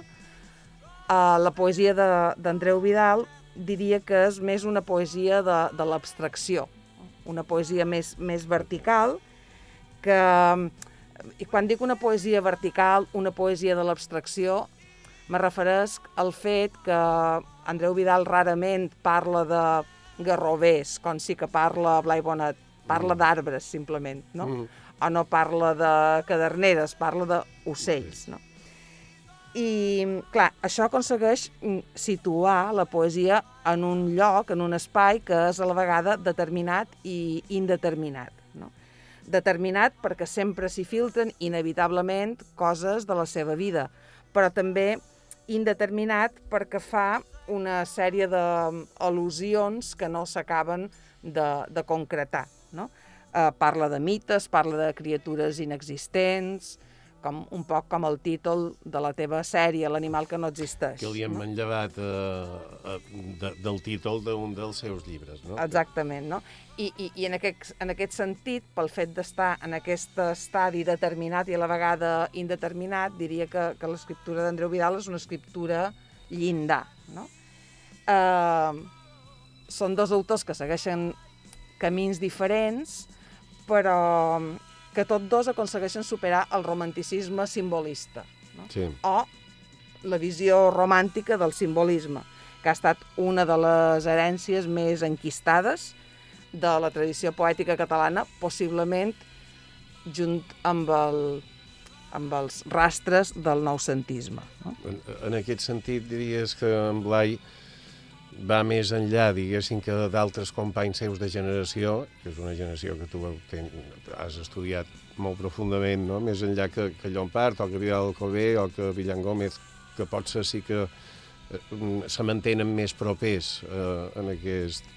eh, la poesia de- d'Andreu Vidal diria que és més una poesia de, de l'abstracció, una poesia més, més vertical, que, i quan dic una poesia vertical, una poesia de l'abstracció, me refereix al fet que Andreu Vidal rarament parla de garrovers, com sí que parla Blai Bonet, parla d'arbres, simplement, no? Mm. O no parla de caderneres, parla d'ocells, no? I, clar, això aconsegueix mm, situar la poesia en un lloc, en un espai que és a la vegada determinat i indeterminat. No? Determinat perquè sempre s'hi filtren inevitablement coses de la seva vida, però també indeterminat perquè fa una sèrie d'al·lusions que no s'acaben de, de concretar. No? Eh, parla de mites, parla de criatures inexistents, com, un poc com el títol de la teva sèrie, L'animal que no existeix. Que li hem no? manllevat eh, eh, de, del títol d'un dels seus llibres, no? Exactament, no? I, i, i en, aquest, en aquest sentit, pel fet d'estar en aquest estadi determinat i a la vegada indeterminat, diria que, que l'escriptura d'Andreu Vidal és una escriptura llindar, no? Eh, són dos autors que segueixen camins diferents, però que tots dos aconsegueixen superar el romanticisme simbolista, no? Sí. o la visió romàntica del simbolisme, que ha estat una de les herències més enquistades de la tradició poètica catalana, possiblement junt amb, el, amb els rastres del noucentisme. No? En, en aquest sentit, diries que en Blai va més enllà, diguéssim, que d'altres companys seus de generació, que és una generació que tu ten, has estudiat molt profundament, no? més enllà que, que Llompart, o que Vidal Alcover, o que Villan Gómez, que potser sí que eh, se mantenen més propers eh, en, aquest,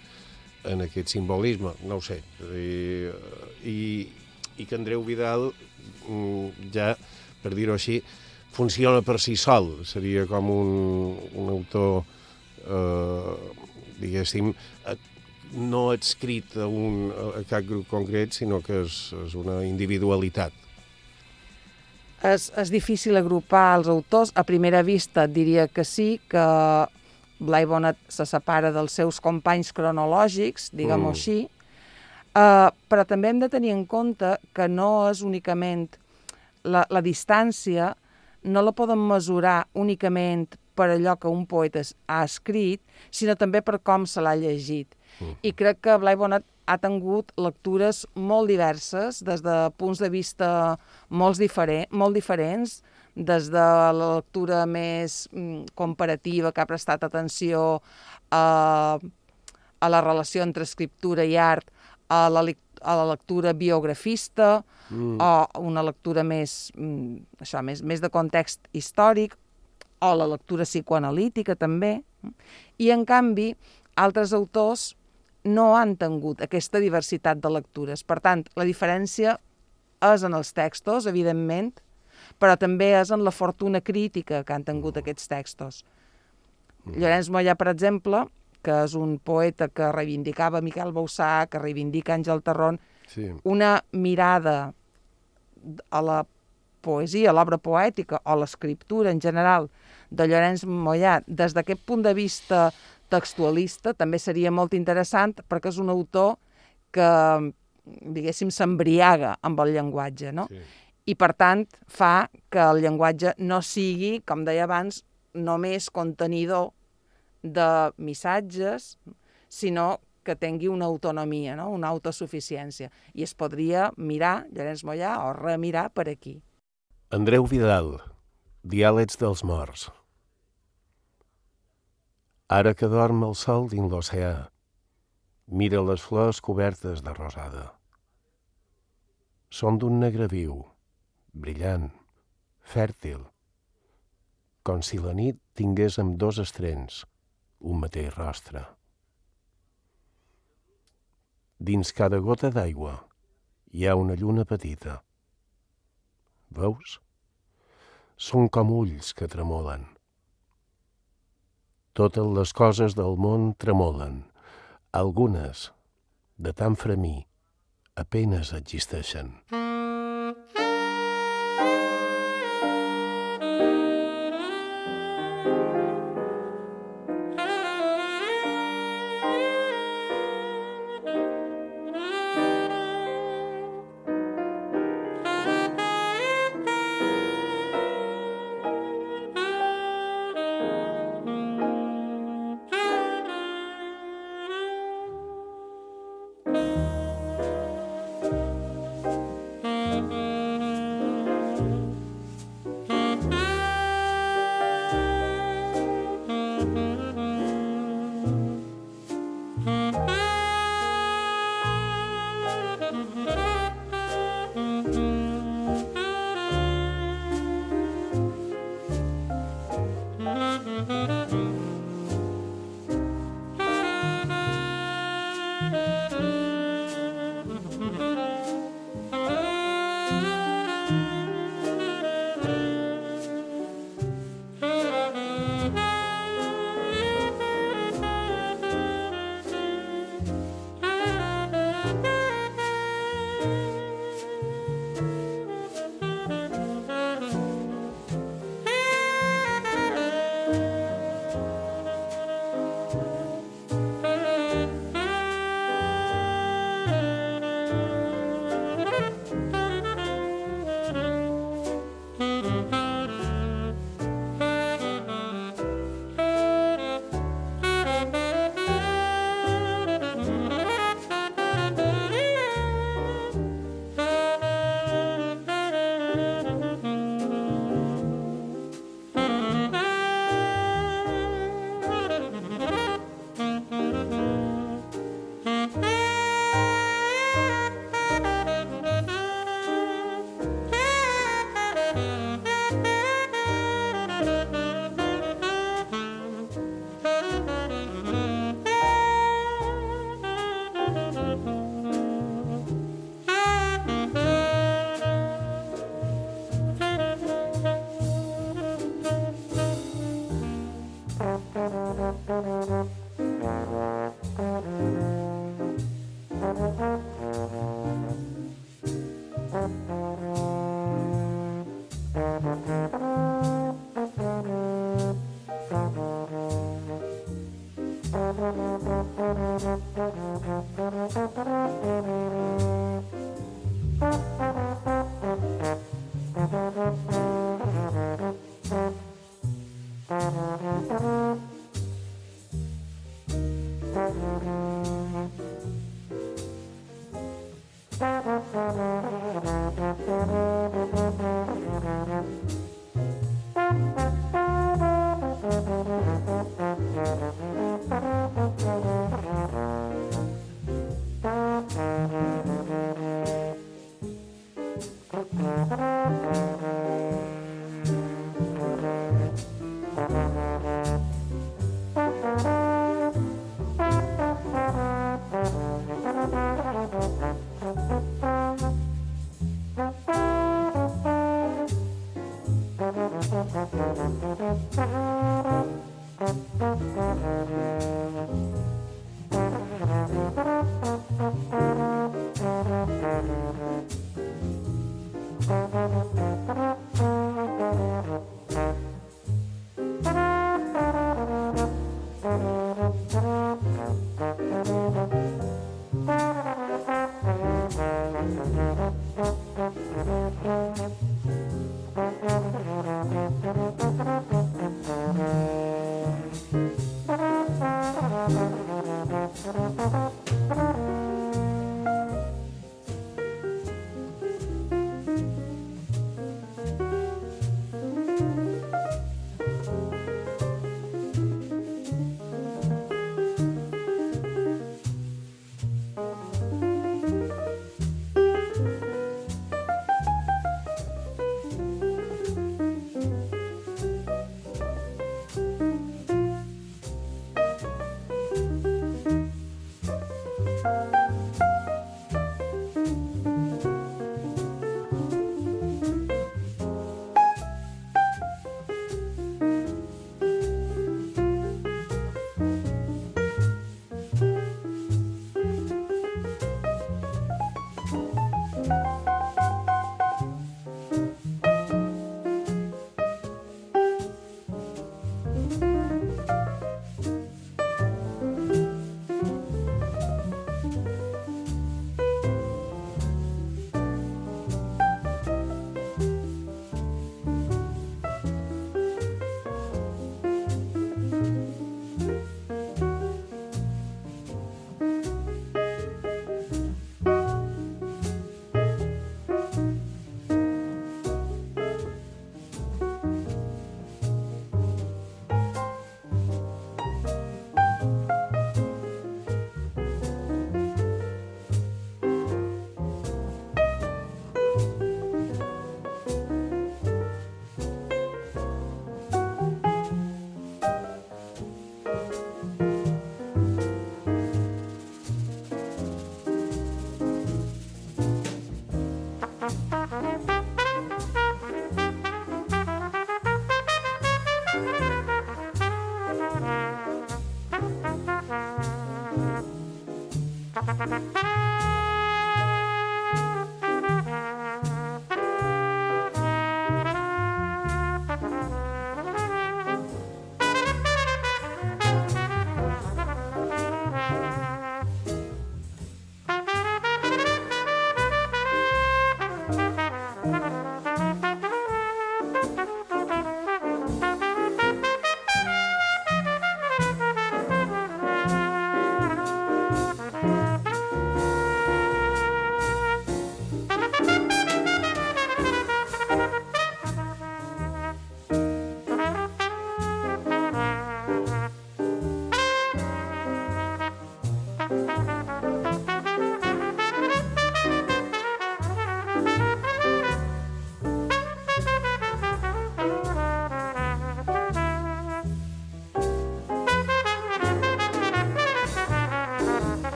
en aquest simbolisme, no ho sé. I, i, i que Andreu Vidal mm, ja, per dir-ho així, funciona per si sol, seria com un, un autor eh, diguéssim, no adscrit a, un, a cap grup concret, sinó que és, és una individualitat. És, és difícil agrupar els autors. A primera vista diria que sí, que Blai Bonet se separa dels seus companys cronològics, diguem-ho Mm. així, uh, però també hem de tenir en compte que no és únicament la, la distància, no la podem mesurar únicament per allò que un poeta ha escrit, sinó també per com se l'ha llegit. I crec que Blai Bonet ha tingut lectures molt diverses, des de punts de vista molt, diferent, molt diferents, des de la lectura més mm, comparativa, que ha prestat atenció a, a la relació entre escriptura i art, a la, a la lectura biografista, Mm. o una lectura més, mm, això, més, més de context històric, o la lectura psicoanalítica també. I, en canvi, altres autors no han tingut aquesta diversitat de lectures. Per tant, la diferència és en els textos, evidentment, però també és en la fortuna crítica que han tingut aquests textos. Llorenç Mollà, per exemple, que és un poeta que reivindicava Miquel Bausà, que reivindica Àngel Tarrón, Sí. una mirada a la poesia, a l'obra poètica o a l'escriptura en general de Llorenç Mollà des d'aquest punt de vista textualista també seria molt interessant perquè és un autor que, diguéssim, s'embriaga amb el llenguatge, no? Sí. I, per tant, fa que el llenguatge no sigui, com deia abans, només contenidor de missatges, sinó que tingui una autonomia, no? una autosuficiència. I es podria mirar, Llorenç Mollà, o remirar per aquí. Andreu Vidal, Diàlegs dels morts. Ara que dorm el sol dins l'oceà, mira les flors cobertes de rosada. Són d'un negre viu, brillant, fèrtil, com si la nit tingués amb dos estrens un mateix rostre. Dins cada gota d'aigua hi ha una lluna petita. Veus? Són com ulls que tremolen. Totes les coses del món tremolen. Algunes, de tan fremir, apenes existeixen.